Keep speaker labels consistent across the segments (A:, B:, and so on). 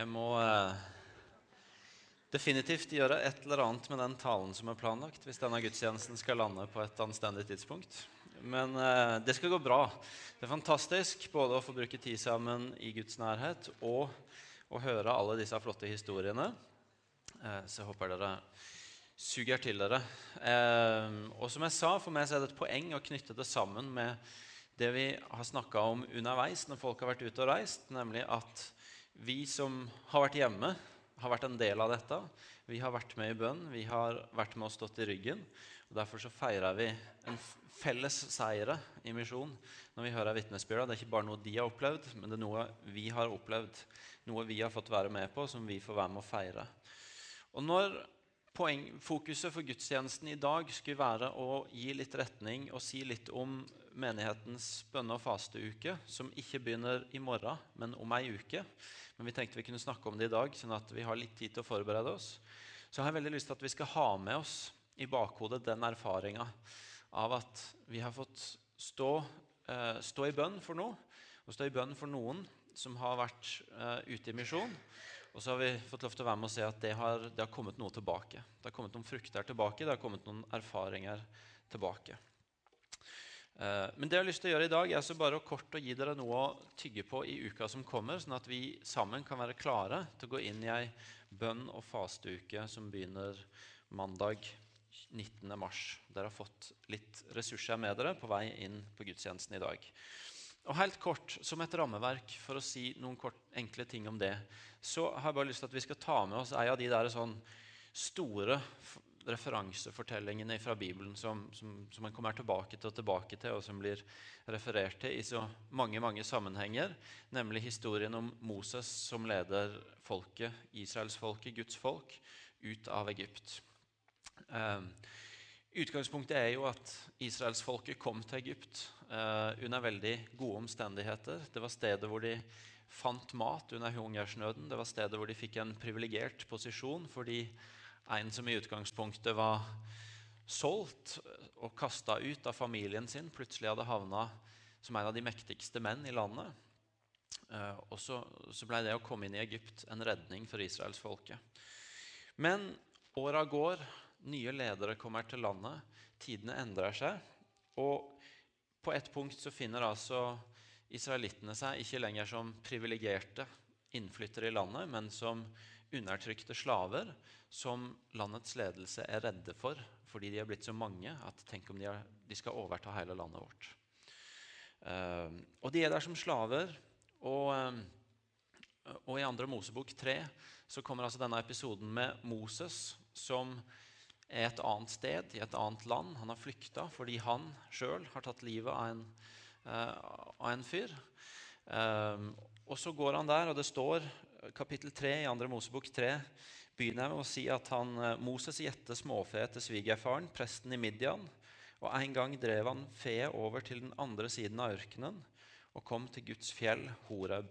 A: Jeg må eh, definitivt gjøre et eller annet med den talen som er planlagt, hvis denne gudstjenesten skal lande på et anstendig tidspunkt. Men eh, det skal gå bra. Det er fantastisk både å få bruke tid sammen i Guds nærhet og å høre alle disse flotte historiene. Eh, så jeg håper dere suger til dere. Eh, og som jeg sa, for meg så er det et poeng å knytte det sammen med det vi har snakka om underveis når folk har vært ute og reist, nemlig at vi som har vært hjemme, har vært en del av dette. Vi har vært med i bønn, vi har vært med og stått i ryggen. og Derfor så feirer vi en felles seire i misjon når vi hører vitnesbyrda. Det er ikke bare noe de har opplevd, men det er noe vi har opplevd. Noe vi har fått være med på, som vi får være med å feire. Og når poeng, fokuset for gudstjenesten i dag skulle være å gi litt retning og si litt om menighetens bønne- og fasteuke, som ikke begynner i morgen, men om ei uke. Men vi tenkte vi kunne snakke om det i dag, sånn at vi har litt tid til å forberede oss. Så jeg har veldig lyst til at vi skal ha med oss i bakhodet den erfaringa av at vi har fått stå, eh, stå i bønn for noe, og stå i bønn for noen som har vært eh, ute i misjon. Og så har vi fått lov til å være med og se at det har, det har, kommet noe tilbake. Det har kommet noen frukter tilbake, det har kommet noen erfaringer tilbake. Eh, men det jeg har lyst til å gjøre i dag, er så bare å kort å gi dere noe å tygge på i uka som kommer, sånn at vi sammen kan være klare til å gå inn i ei bønn- og fasteuke som begynner mandag 19. mars. Dere har fått litt ressurser med dere på vei inn på gudstjenesten i dag. Og helt kort, Som et rammeverk for å si noen kort, enkle ting om det, så har jeg bare lyst til at vi skal ta med oss en av de der sånn store referansefortellingene fra Bibelen som, som, som man kommer tilbake til og tilbake til, og som blir referert til i så mange mange sammenhenger, nemlig historien om Moses som leder folket, Israelsfolket, Guds folk, ut av Egypt. Eh, Utgangspunktet er jo at israelsfolket kom til Egypt under veldig gode omstendigheter. Det var stedet hvor de fant mat under hungersnøden. Det var stedet hvor de fikk en privilegert posisjon fordi en som i utgangspunktet var solgt og kasta ut av familien sin, plutselig hadde havna som en av de mektigste menn i landet. Eh, og så, så ble det å komme inn i Egypt en redning for israelsfolket. Men åra går nye ledere kommer til landet, tidene endrer seg. Og på et punkt så finner altså israelittene seg ikke lenger som privilegerte innflyttere i landet, men som undertrykte slaver som landets ledelse er redde for fordi de er blitt så mange at tenk om de, er, de skal overta hele landet vårt. Uh, og de er der som slaver. Og, uh, og i andre Mosebok 3 så kommer altså denne episoden med Moses som er et annet sted, i et annet land. Han har flykta fordi han sjøl har tatt livet av en, uh, av en fyr. Um, og så går han der, og det står kapittel 3 i 2. Mosebok 3 begynner med å si at han, Moses gjette småfe til svigerfaren, presten i Midian. Og en gang drev han fe over til den andre siden av ørkenen og kom til Guds fjell, Horeb.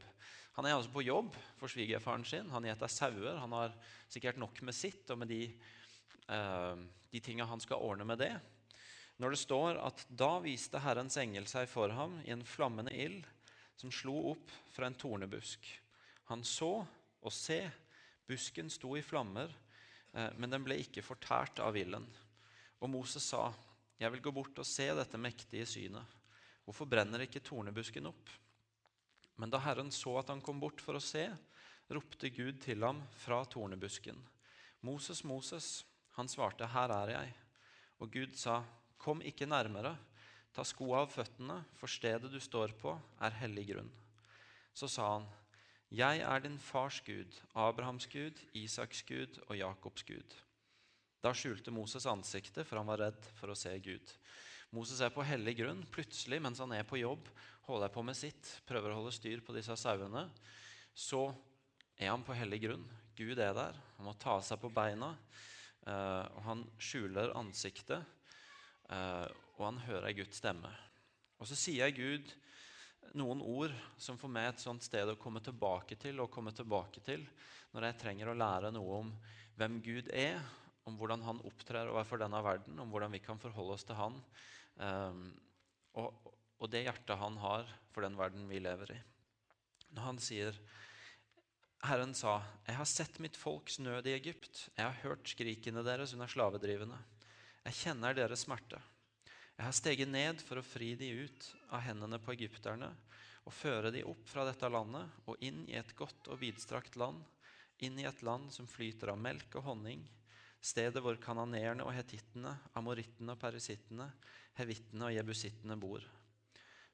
A: Han er altså på jobb for svigerfaren sin. Han gjeter sauer. Han har sikkert nok med sitt og med de Eh, de tinga han skal ordne med det. Når det står at da viste Herrens engel seg for ham i en flammende ild som slo opp fra en tornebusk. Han så, og se, busken sto i flammer, eh, men den ble ikke fortært av ilden. Og Moses sa, 'Jeg vil gå bort og se dette mektige synet.' Hvorfor brenner ikke tornebusken opp? Men da Herren så at han kom bort for å se, ropte Gud til ham fra tornebusken. Moses, Moses. Han svarte, 'Her er jeg.' Og Gud sa, 'Kom ikke nærmere. Ta skoa av føttene, for stedet du står på, er hellig grunn.' Så sa han, 'Jeg er din fars Gud, Abrahams Gud, Isaks Gud og Jakobs Gud.' Da skjulte Moses ansiktet, for han var redd for å se Gud. Moses er på hellig grunn. Plutselig, mens han er på jobb, holder på med sitt, prøver å holde styr på disse sauene, så er han på hellig grunn. Gud er der. Han må ta seg på beina. Uh, og han skjuler ansiktet, uh, og han hører Guds stemme. Og så sier Gud noen ord som for meg et sånt sted å komme tilbake til og komme tilbake til når jeg trenger å lære noe om hvem Gud er, om hvordan han opptrer overfor denne verden, om hvordan vi kan forholde oss til han, um, og, og det hjertet han har for den verden vi lever i. Når han sier Herren sa, 'Jeg har sett mitt folks nød i Egypt.' 'Jeg har hørt skrikene deres under slavedrivende.' 'Jeg kjenner deres smerte.' 'Jeg har steget ned for å fri de ut av hendene på egypterne' 'og føre de opp fra dette landet og inn i et godt og vidstrakt land' 'inn i et land som flyter av melk og honning' stedet hvor kananeerne og hetittene, amorittene og perisittene, hevittene og jebusittene bor.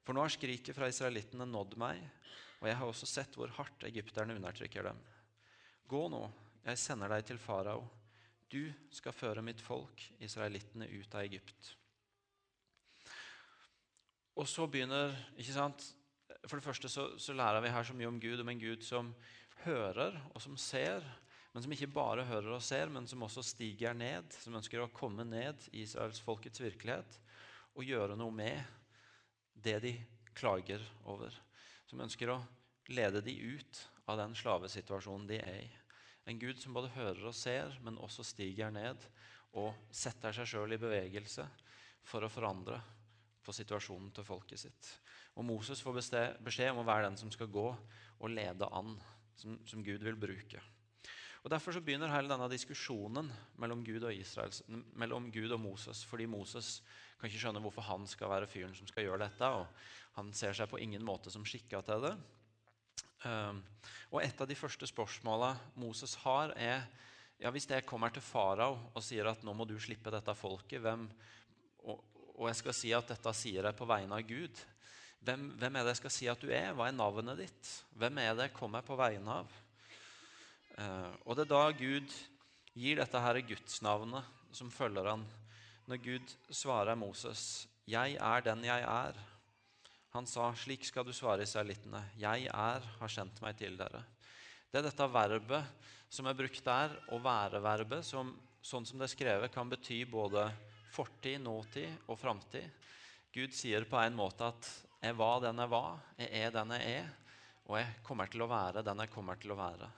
A: For nå har skriket fra israelittene nådd meg, og jeg har også sett hvor hardt egypterne undertrykker dem. Gå nå, jeg sender deg til farao. Du skal føre mitt folk, israelittene, ut av Egypt. Og så begynner ikke sant? For det første så, så lærer vi her så mye om Gud, om en Gud som hører og som ser, men som ikke bare hører og ser, men som også stiger ned, som ønsker å komme ned i israelsfolkets virkelighet og gjøre noe med det de klager over. Som ønsker å lede de ut av den slavesituasjonen de er i. En Gud som både hører og ser, men også stiger ned og setter seg sjøl i bevegelse for å forandre på situasjonen til folket sitt. Og Moses får beskjed om å være den som skal gå og lede an, som, som Gud vil bruke. Og Derfor så begynner hele denne diskusjonen mellom Gud Israels, mellom Gud og Moses. Fordi Moses kan ikke skjønne hvorfor han skal være fyren som skal gjøre dette. og Han ser seg på ingen måte som skikka til det. Um, og Et av de første spørsmåla Moses har, er ja, hvis jeg kommer til farao og sier at nå må du slippe dette folket, hvem, og, og, jeg skal si at dette sier jeg på vegne av Gud, hvem, hvem er det jeg skal si at du er? Hva er navnet ditt? Hvem er det jeg kommer på vegne av? Eh, og det er da Gud gir dette her gudsnavnet som følger han. Når Gud svarer Moses, 'Jeg er den jeg er', han sa, 'Slik skal du svare israelittene. Jeg er, har sendt meg til dere'. Det er dette verbet som er brukt der, og være-verbet, som sånn som det er skrevet, kan bety både fortid, nåtid og framtid. Gud sier på en måte at 'jeg var den jeg var', 'jeg er den jeg er', og 'jeg kommer til å være den jeg kommer til å være'.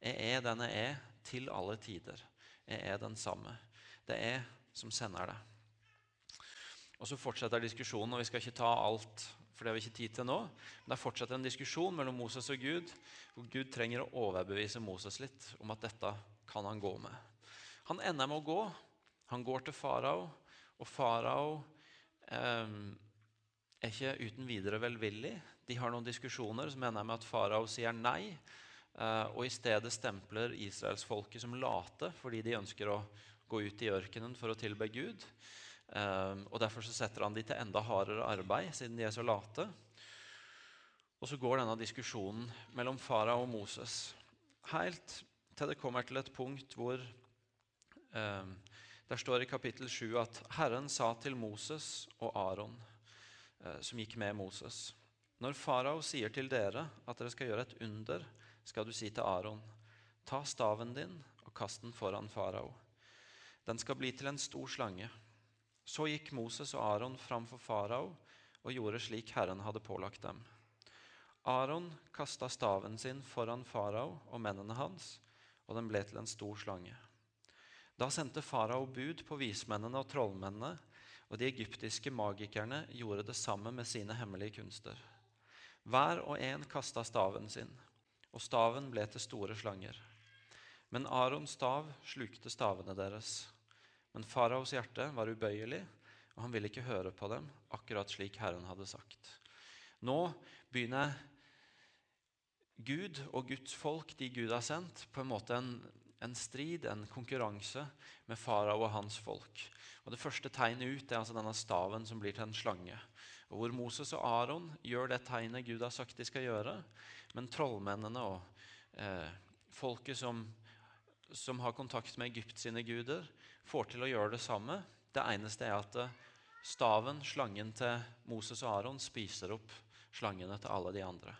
A: Jeg er den jeg er, til alle tider. Jeg er den samme. Det er som sender det. Og Så fortsetter diskusjonen, og vi skal ikke ta alt, for det har vi ikke tid til nå. Men det fortsetter en diskusjon mellom Moses og Gud, hvor Gud trenger å overbevise Moses litt om at dette kan han gå med. Han ender med å gå. Han går til farao, og farao eh, er ikke uten videre velvillig. De har noen diskusjoner som ender med at farao sier nei. Eh, og i stedet stempler israelsfolket som late fordi de ønsker å gå ut i ørkenen for å tilbe Gud. Eh, og Derfor så setter han de til enda hardere arbeid, siden de er så late. Og så går denne diskusjonen mellom farao og Moses helt til det kommer til et punkt hvor eh, Der står i kapittel 7 at Herren sa til Moses og Aron, eh, som gikk med Moses Når farao sier til dere at dere skal gjøre et under, skal du si til Aron, ta staven din og kast den foran farao. Den skal bli til en stor slange. Så gikk Moses og Aron fram for farao og gjorde slik Herren hadde pålagt dem. Aron kasta staven sin foran farao og mennene hans, og den ble til en stor slange. Da sendte farao bud på vismennene og trollmennene, og de egyptiske magikerne gjorde det samme med sine hemmelige kunster. Hver og en kasta staven sin og staven ble til store slanger. Men Arons stav slukte stavene deres. Men faraos hjerte var ubøyelig, og han ville ikke høre på dem, akkurat slik Herren hadde sagt. Nå begynner Gud og Guds folk, de Gud har sendt, på en måte en, en strid, en konkurranse, med farao og hans folk. Og Det første tegnet ut er altså denne staven som blir til en slange. Og Hvor Moses og Aron gjør det tegnet Gud har sagt de skal gjøre, men trollmennene og eh, folket som, som, har kontakt med Egypt sine guder, får til å gjøre det samme. Det eneste er at eh, staven, slangen til Moses og Aron, spiser opp slangene til alle de andre.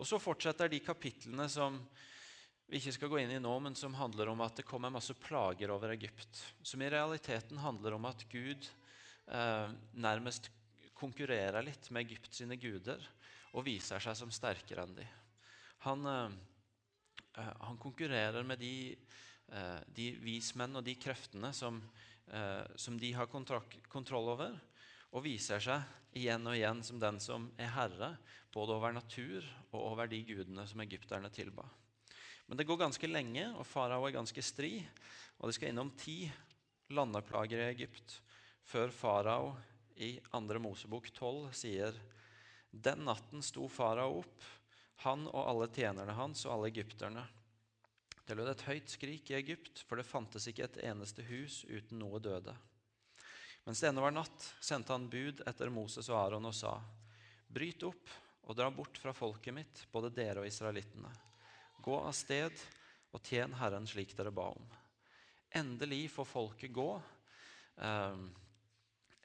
A: Og Så fortsetter de kapitlene som vi ikke skal gå inn i nå, men som handler om at det kommer masse plager over Egypt. Som i realiteten handler om at Gud eh, nærmest konkurrerer litt med Egypt sine guder og viser seg som sterkere enn de. Han, eh, han konkurrerer med de, eh, de vismenn og de kreftene som, eh, som de har kontroll over, og viser seg igjen og igjen som den som er herre både over natur og over de gudene som egypterne tilba. Men det går ganske lenge, og farao er ganske stri. Og de skal innom ti landeplager i Egypt før farao i 2. Mosebok 12 sier Den natten sto farao opp, han og alle tjenerne hans og alle egypterne. Det lød et høyt skrik i Egypt, for det fantes ikke et eneste hus uten noe døde. Mens det ennå var natt, sendte han bud etter Moses og Aron og sa:" Bryt opp og dra bort fra folket mitt, både dere og israelittene. Gå av sted og tjen Herren slik dere ba om. Endelig får folket gå. Eh,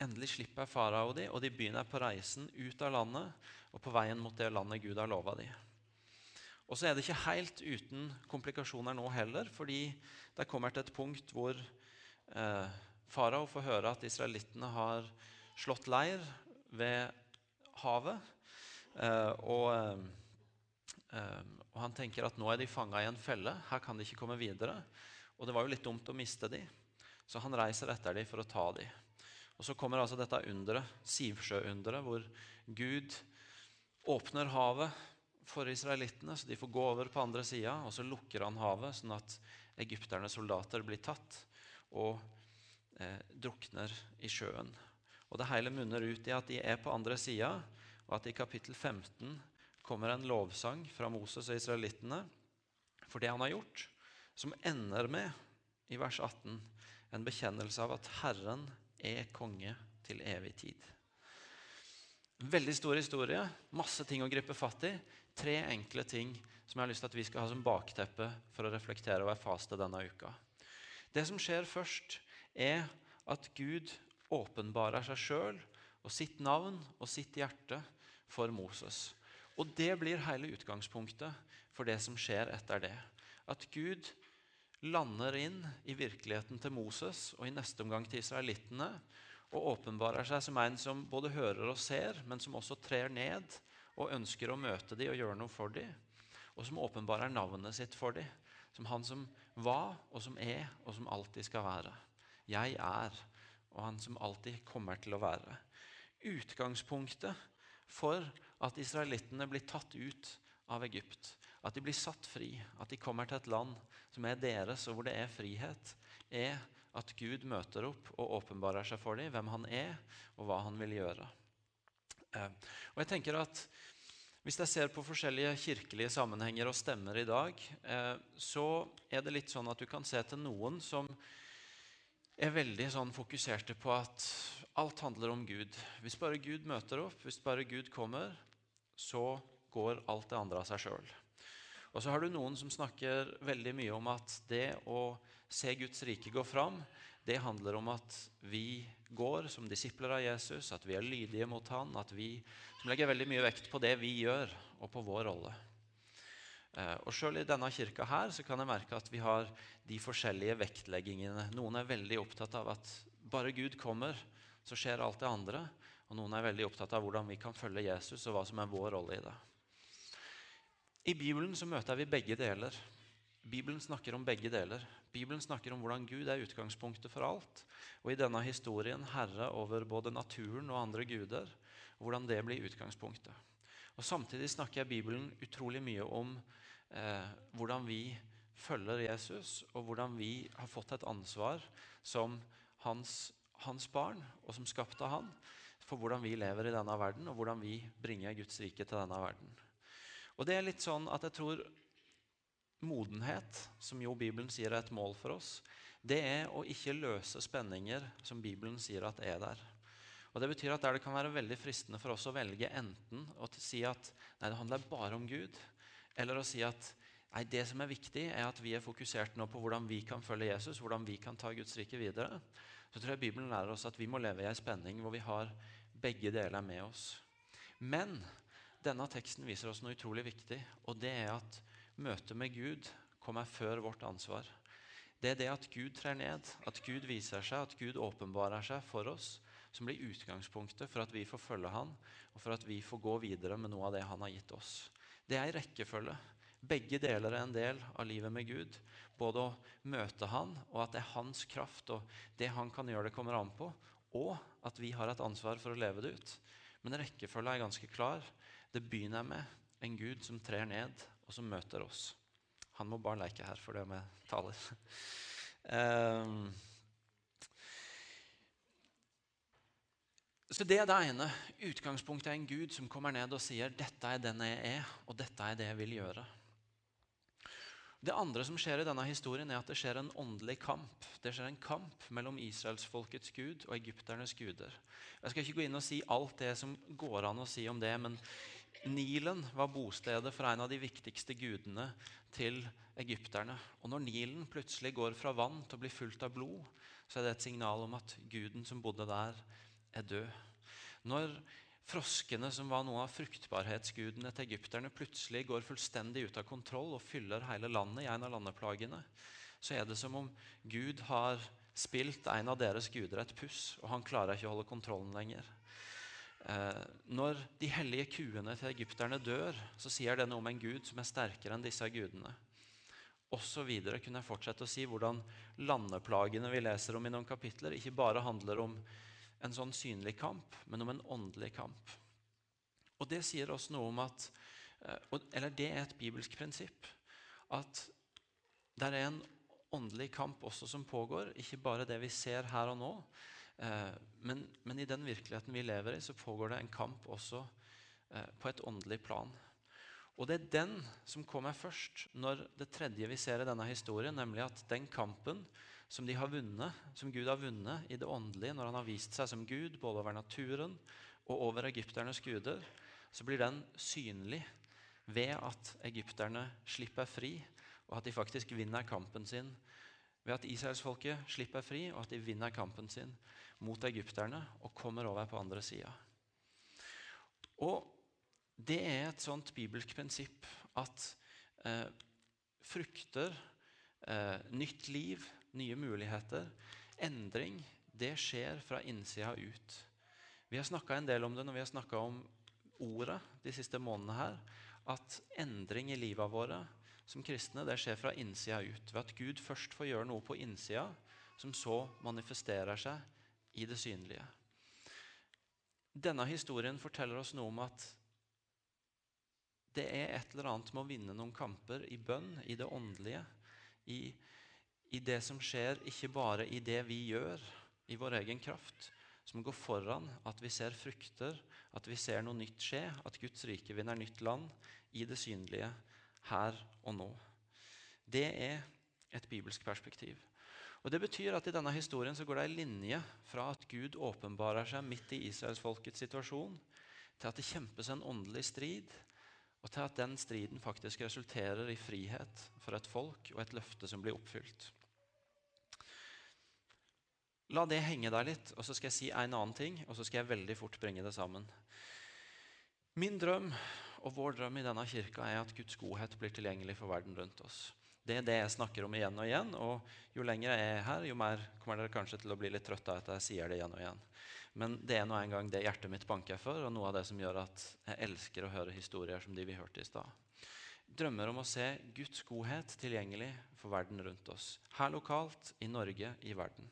A: endelig slipper farao de, og de begynner på reisen ut av landet og på veien mot det landet Gud har lova de. Og så er det ikke helt uten komplikasjoner nå heller, fordi det kommer til et punkt hvor eh, farao får høre at israelittene har slått leir ved havet. Eh, og, eh, og, han tenker at nå er de fanga i en felle. Her kan de ikke komme videre. Og det var jo litt dumt å miste de, så han reiser etter de for å ta dem. Og Så kommer altså dette underet, Sivsjøunderet, hvor Gud åpner havet for israelittene, så de får gå over på andre sida. Og så lukker han havet, sånn at egypternes soldater blir tatt og eh, drukner i sjøen. Og Det hele munner ut i at de er på andre sida, og at i kapittel 15 kommer en lovsang fra Moses og israelittene for det han har gjort, som ender med, i vers 18, en bekjennelse av at Herren er konge til evig tid. Veldig stor historie, masse ting å gripe fatt i. Tre enkle ting som jeg har lyst til at vi skal ha som bakteppe for å reflektere over faste denne uka. Det som skjer først, er at Gud åpenbarer seg sjøl og sitt navn og sitt hjerte for Moses. Og det blir hele utgangspunktet for det som skjer etter det. At Gud lander inn i virkeligheten til Moses og i neste omgang til israelittene og åpenbarer seg som en som både hører og ser, men som også trer ned og ønsker å møte dem og gjøre noe for dem. Og som åpenbarer navnet sitt for dem, som han som var, og som er, og som alltid skal være. Jeg er, og han som alltid kommer til å være. Utgangspunktet for at israelittene blir tatt ut av Egypt, at de blir satt fri, at de kommer til et land som er deres, og hvor det er frihet, er at Gud møter opp og åpenbarer seg for dem, hvem han er, og hva han vil gjøre. Eh, og jeg tenker at Hvis jeg ser på forskjellige kirkelige sammenhenger og stemmer i dag, eh, så er det litt sånn at du kan se til noen som er veldig sånn fokuserte på at alt handler om Gud. Hvis bare Gud møter opp, hvis bare Gud kommer, så går alt det andre av seg sjøl. Og så har du noen som snakker veldig mye om at det å se Guds rike gå fram, det handler om at vi går som disipler av Jesus, at vi er lydige mot han, at vi som legger veldig mye vekt på det vi gjør, og på vår rolle. Eh, og Sjøl i denne kirka her så kan jeg merke at vi har de forskjellige vektleggingene. Noen er veldig opptatt av at bare Gud kommer, så skjer alt det andre. Og noen er veldig opptatt av hvordan vi kan følge Jesus, og hva som er vår rolle i det. I Bibelen så møter vi begge deler. Bibelen snakker om begge deler. Bibelen snakker om hvordan Gud er utgangspunktet for alt. Og i denne historien herre over både naturen og andre guder. hvordan det blir utgangspunktet. Og Samtidig snakker jeg Bibelen utrolig mye om eh, hvordan vi følger Jesus, og hvordan vi har fått et ansvar som hans, hans barn, og som skapte han, for hvordan vi lever i denne verden, og hvordan vi bringer Guds rike til denne verden. Og det er litt sånn at jeg tror modenhet, som jo Bibelen sier er et mål for oss, det er å ikke løse spenninger som Bibelen sier at er der. Og Det betyr at der det kan være veldig fristende for oss å velge enten å si at nei, det handler bare om Gud, eller å si at nei, det som er viktig, er at vi er fokusert nå på hvordan vi kan følge Jesus, hvordan vi kan ta Guds rike videre. Så tror jeg Bibelen lærer oss at vi må leve i en spenning hvor vi har begge deler med oss. Men denne teksten viser oss noe utrolig viktig, og det er at møtet med Gud kommer før vårt ansvar. Det er det at Gud trer ned, at Gud viser seg, at Gud åpenbarer seg for oss, som blir utgangspunktet for at vi får følge Han, og for at vi får gå videre med noe av det Han har gitt oss. Det er en rekkefølge. Begge deler er en del av livet med Gud. Både å møte Han, og at det er Hans kraft og det Han kan gjøre, det kommer an på. Og at vi har et ansvar for å leve det ut. Men rekkefølgen er ganske klar. Det begynner med en Gud som trer ned, og som møter oss. Han må bare leke her for det vi taler. um, Så det er det ene. Utgangspunktet er en Gud som kommer ned og sier 'Dette er den jeg er, og dette er det jeg vil gjøre'. Det andre som skjer i denne historien, er at det skjer en åndelig kamp. Det skjer en kamp mellom israelsfolkets gud og egypternes guder. Jeg skal ikke gå inn og si alt det som går an å si om det, men Nilen var bostedet for en av de viktigste gudene til egypterne. Og når Nilen plutselig går fra vann til å bli fullt av blod, så er det et signal om at guden som bodde der, er død. Når froskene, som var noe av fruktbarhetsgudene til egypterne, plutselig går fullstendig ut av kontroll og fyller hele landet i en av landeplagene, så er det som om Gud har spilt en av deres guder et puss, og han klarer ikke å holde kontrollen lenger. Eh, når de hellige kuene til egypterne dør, så sier det noe om en gud som er sterkere enn disse gudene. Og så videre kunne jeg fortsette å si hvordan landeplagene vi leser om i noen kapitler, ikke bare handler om en sånn synlig kamp, men om en åndelig kamp. Og det sier oss noe om at eh, Eller det er et bibelsk prinsipp. At det er en åndelig kamp også som pågår, ikke bare det vi ser her og nå. Eh, men, men i den virkeligheten vi lever i, så pågår det en kamp også eh, på et åndelig plan. Og det er den som kommer først når det tredje vi ser i denne historien, nemlig at den kampen som, de har vunnet, som Gud har vunnet i det åndelige når han har vist seg som Gud både over naturen og over egypternes guder, så blir den synlig ved at egypterne slipper fri, og at de faktisk vinner kampen sin. Ved at israelsfolket slipper fri, og at de vinner kampen sin mot egypterne og kommer over på andre sida. Og det er et sånt bibelsk prinsipp at eh, frukter, eh, nytt liv, nye muligheter. Endring det skjer fra innsida ut. Vi har snakka en del om det når vi har snakka om ordet de siste månedene her. At endring i livet våre som kristne det skjer fra innsida ut. Ved at Gud først får gjøre noe på innsida, som så manifesterer seg i det synlige. Denne historien forteller oss noe om at det er et eller annet med å vinne noen kamper i bønn, i det åndelige, i i det som skjer, ikke bare i det vi gjør i vår egen kraft, som går foran at vi ser frukter, at vi ser noe nytt skje, at Guds rike vinner nytt land i det synlige her og nå. Det er et bibelsk perspektiv. Og Det betyr at i denne historien så går det ei linje fra at Gud åpenbarer seg midt i israelsfolkets situasjon, til at det kjempes en åndelig strid, og til at den striden faktisk resulterer i frihet for et folk og et løfte som blir oppfylt. La det henge der litt, og så skal jeg si en annen ting, og så skal jeg veldig fort bringe det sammen. Min drøm og vår drøm i denne kirka er at Guds godhet blir tilgjengelig for verden rundt oss. Det er det jeg snakker om igjen og igjen, og jo lenger jeg er her, jo mer kommer dere kanskje til å bli litt trøtte av at jeg sier det igjen og igjen. Men det er nå engang det hjertet mitt banker for, og noe av det som gjør at jeg elsker å høre historier som de vi hørte i stad. Drømmer om å se Guds godhet tilgjengelig for verden rundt oss. Her lokalt, i Norge, i verden.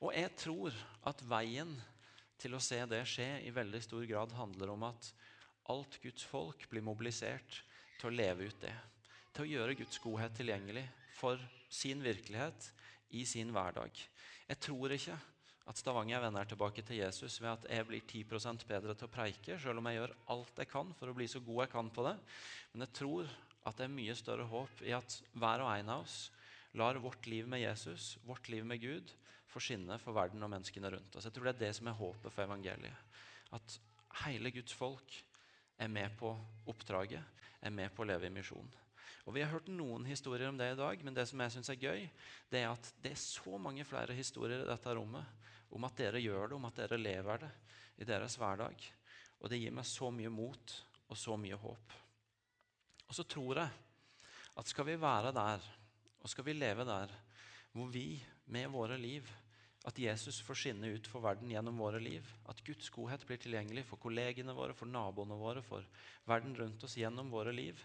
A: Og jeg tror at veien til å se det skje i veldig stor grad handler om at alt Guds folk blir mobilisert til å leve ut det. Til å gjøre Guds godhet tilgjengelig for sin virkelighet i sin hverdag. Jeg tror ikke at Stavanger vender tilbake til Jesus ved at jeg blir 10% bedre til å preike, selv om jeg gjør alt jeg kan for å bli så god jeg kan på det. Men jeg tror at det er mye større håp i at hver og en av oss lar vårt liv med Jesus, vårt liv med Gud, få skinne for verden og menneskene rundt oss. Jeg tror det er det som er håpet for evangeliet. At hele Guds folk er med på oppdraget, er med på å leve i misjon. Og Vi har hørt noen historier om det i dag, men det som jeg synes er gøy, det er at det er så mange flere historier i dette rommet om at dere gjør det, om at dere lever det i deres hverdag. Og det gir meg så mye mot og så mye håp. Og så tror jeg at skal vi være der, og skal vi leve der hvor vi med våre liv. At Jesus får skinne ut for verden gjennom våre liv. At Guds godhet blir tilgjengelig for kollegene våre, for naboene våre, for verden rundt oss gjennom våre liv.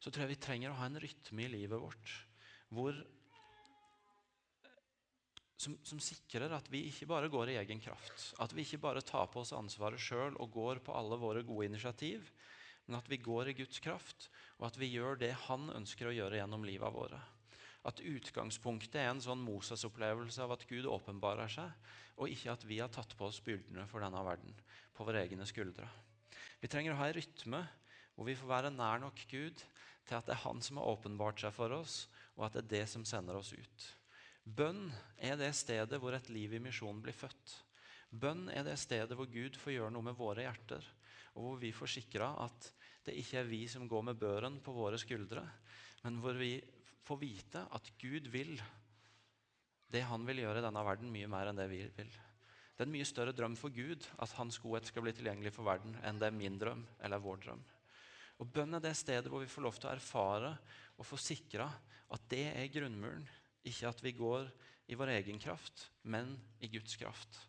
A: Så tror jeg vi trenger å ha en rytme i livet vårt hvor, som, som, sikrer at vi ikke bare går i egen kraft. At vi ikke bare tar på oss ansvaret sjøl og går på alle våre gode initiativ. men at vi går i Guds kraft, og at vi gjør det Han ønsker å gjøre gjennom livet våre. At utgangspunktet er en sånn Moses-opplevelse av at Gud åpenbarer seg, og ikke at vi har tatt på oss byrdene for denne verden på våre egne skuldre. Vi trenger å ha en rytme hvor vi får være nær nok Gud til at det er Han som har åpenbart seg for oss, og at det er det som sender oss ut. Bønn er det stedet hvor et liv i misjon blir født. Bønn er det stedet hvor Gud får gjøre noe med våre hjerter, og hvor vi får sikra at det ikke er vi som går med børen på våre skuldre, men hvor vi får vite at Gud vil det han vil gjøre i denne verden, mye mer enn det vi vil. Det er en mye større drøm for Gud at hans godhet skal bli tilgjengelig for verden, enn det er min drøm eller vår drøm. Og Bønn er det stedet hvor vi får lov til å erfare og få sikra at det er grunnmuren. Ikke at vi går i vår egen kraft, men i Guds kraft.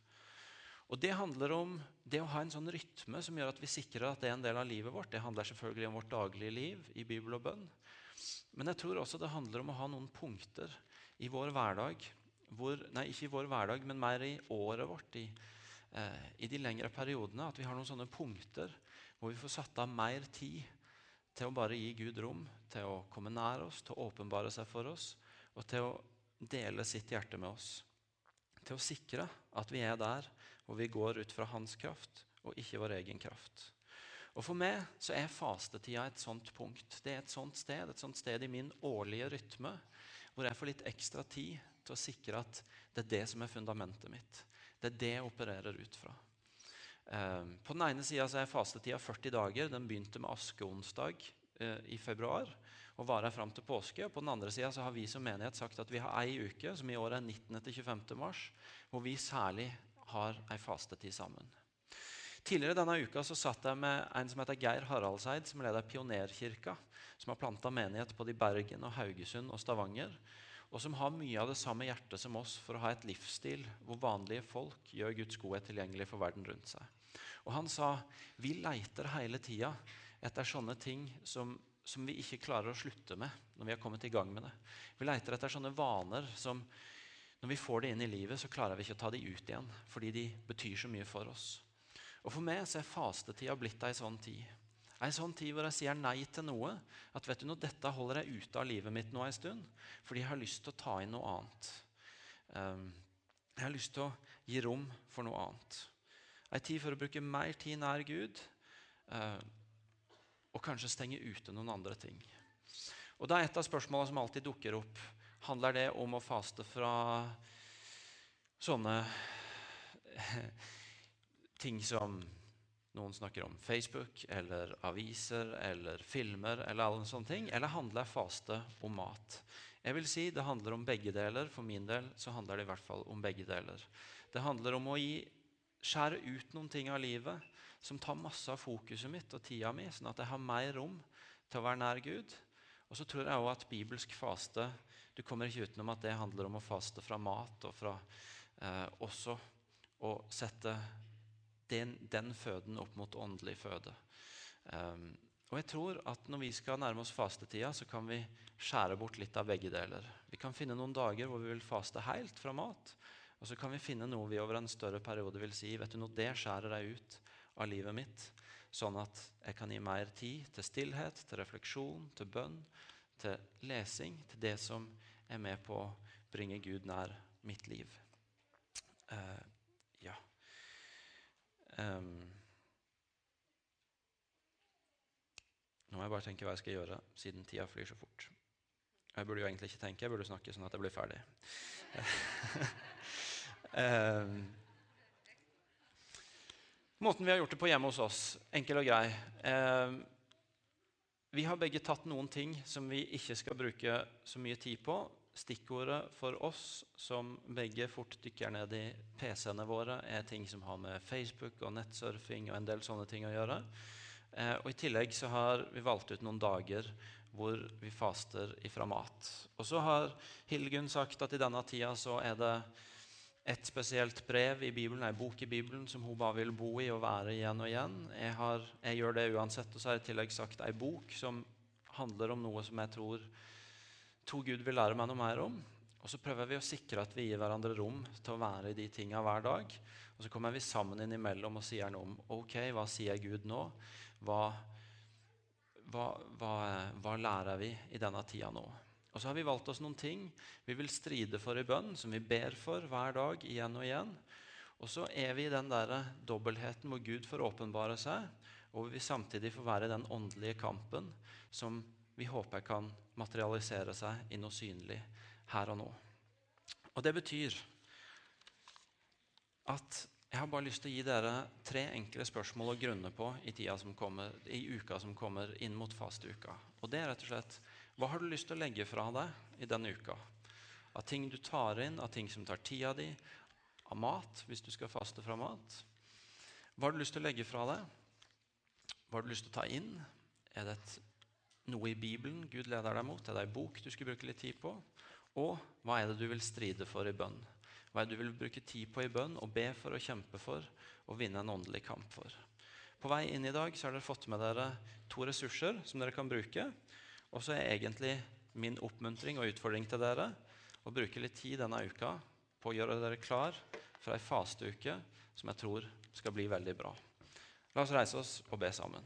A: Og Det handler om det å ha en sånn rytme som gjør at vi sikrer at det er en del av livet vårt. Det handler selvfølgelig om vårt daglige liv i Bibel og bønn. Men jeg tror også det handler om å ha noen punkter i vår hverdag hvor, Nei, ikke i vår hverdag, men mer i året vårt, i, eh, i de lengre periodene. At vi har noen sånne punkter hvor vi får satt av mer tid til å bare gi Gud rom, til å komme nær oss, til å åpenbare seg for oss og til å dele sitt hjerte med oss. Til å sikre at vi er der hvor vi går ut fra hans kraft og ikke vår egen kraft. Og For meg så er fastetida et sånt punkt. Det er et sånt sted, et sånt sted i min årlige rytme hvor jeg får litt ekstra tid til å sikre at det er det som er fundamentet mitt. Det er det jeg opererer ut fra. Eh, på den ene sida er fastetida 40 dager. Den begynte med askeonsdag eh, i februar og varer fram til påske. Og på den andre sida har vi som menighet sagt at vi har ei uke, som i år er 19. til 25. mars, hvor vi særlig har ei fastetid sammen. Tidligere denne uka så satt jeg med en som heter Geir Haraldseid, som leder Pionerkirka, som har planta menighet både i Bergen, og Haugesund og Stavanger, og som har mye av det samme hjertet som oss for å ha et livsstil hvor vanlige folk gjør Guds godhet tilgjengelig for verden rundt seg. Og Han sa vi leiter hele tida etter sånne ting som, som vi ikke klarer å slutte med når vi har kommet i gang med det. Vi leiter etter sånne vaner som når vi får det inn i livet, så klarer vi ikke å ta de ut igjen fordi de betyr så mye for oss. Og For meg så er fastetida blitt ei sånn tid. Ei sånn tid hvor jeg sier nei til noe. At vet du noe, dette holder jeg ute av livet mitt nå en stund, fordi jeg har lyst til å ta inn noe annet. Um, jeg har lyst til å gi rom for noe annet. Ei tid for å bruke mer tid nær Gud, uh, og kanskje stenge ute noen andre ting. Og da er Et av spørsmålene som alltid dukker opp, handler det om å faste fra sånne ting som noen snakker om Facebook eller aviser eller filmer, eller alle sånne ting, eller handler faste om mat? Jeg vil si Det handler om begge deler. For min del så handler det i hvert fall om begge deler. Det handler om å gi, skjære ut noen ting av livet som tar masse av fokuset mitt og tida mi, sånn at jeg har mer rom til å være nær Gud. Og så tror jeg også at bibelsk faste Du kommer ikke utenom at det handler om å faste fra mat og fra eh, også å sette den, den føden opp mot åndelig føde. Um, og jeg tror at Når vi skal nærme oss fastetida, så kan vi skjære bort litt av begge deler. Vi kan finne noen dager hvor vi vil faste helt fra mat. Og så kan vi finne noe vi over en større periode vil si vet du noe, det skjærer deg ut av livet mitt. Sånn at jeg kan gi mer tid til stillhet, til refleksjon, til bønn, til lesing. Til det som er med på å bringe Gud nær mitt liv. Uh, Um, nå må jeg bare tenke hva jeg skal gjøre, siden tida flyr så fort. Jeg burde jo egentlig ikke tenke, jeg burde snakke sånn at jeg blir ferdig. um, måten vi har gjort det på hjemme hos oss, enkel og grei. Um, vi har begge tatt noen ting som vi ikke skal bruke så mye tid på, Stikkordet for oss som begge fort dykker ned i PC-ene våre, er ting som har med Facebook og nettsurfing og en del sånne ting å gjøre. Eh, og I tillegg så har vi valgt ut noen dager hvor vi faster ifra mat. Og så har Hilgun sagt at i denne tida så er det et spesielt brev i Bibelen, ei bok i Bibelen som hun bare vil bo i og være igjen og igjen. Jeg, har, jeg gjør det uansett. Og så har jeg i tillegg sagt ei bok som handler om noe som jeg tror to Gud vil lære meg noe mer om. Og så prøver vi å sikre at vi gir hverandre rom til å være i de tinga hver dag. Og så kommer vi sammen innimellom og sier noe om ok, hva sier Gud nå? Hva, hva, hva, hva lærer vi i denne tida nå? Og så har vi valgt oss noen ting vi vil stride for i bønn, som vi ber for hver dag igjen og igjen. Og så er vi i den der dobbeltheten hvor Gud får åpenbare seg, og vi samtidig får være i den åndelige kampen som vi håper kan materialisere seg i noe synlig her og nå. Og det betyr at jeg har bare lyst til å gi dere tre enkle spørsmål å grunne på i, kommer, i uka som kommer inn mot fasteuka. Og det er rett og slett hva har du lyst til å legge fra deg i denne uka? Av ting du tar inn, av ting som tar tida di, av mat hvis du skal faste fra mat. Hva har du lyst til å legge fra deg? Hva har du lyst til å ta inn? Er det et, noe i Bibelen Gud leder deg mot? Er det ei bok du skulle bruke litt tid på? Og hva er det du vil stride for i bønn? Hva er det du vil bruke tid på i bønn og be for og kjempe for og vinne en åndelig kamp for? På vei inn i dag så har dere fått med dere to ressurser som dere kan bruke. Og så er egentlig min oppmuntring og utfordring til dere å bruke litt tid denne uka på å gjøre dere klar for ei fasteuke som jeg tror skal bli veldig bra. La oss reise oss og be sammen.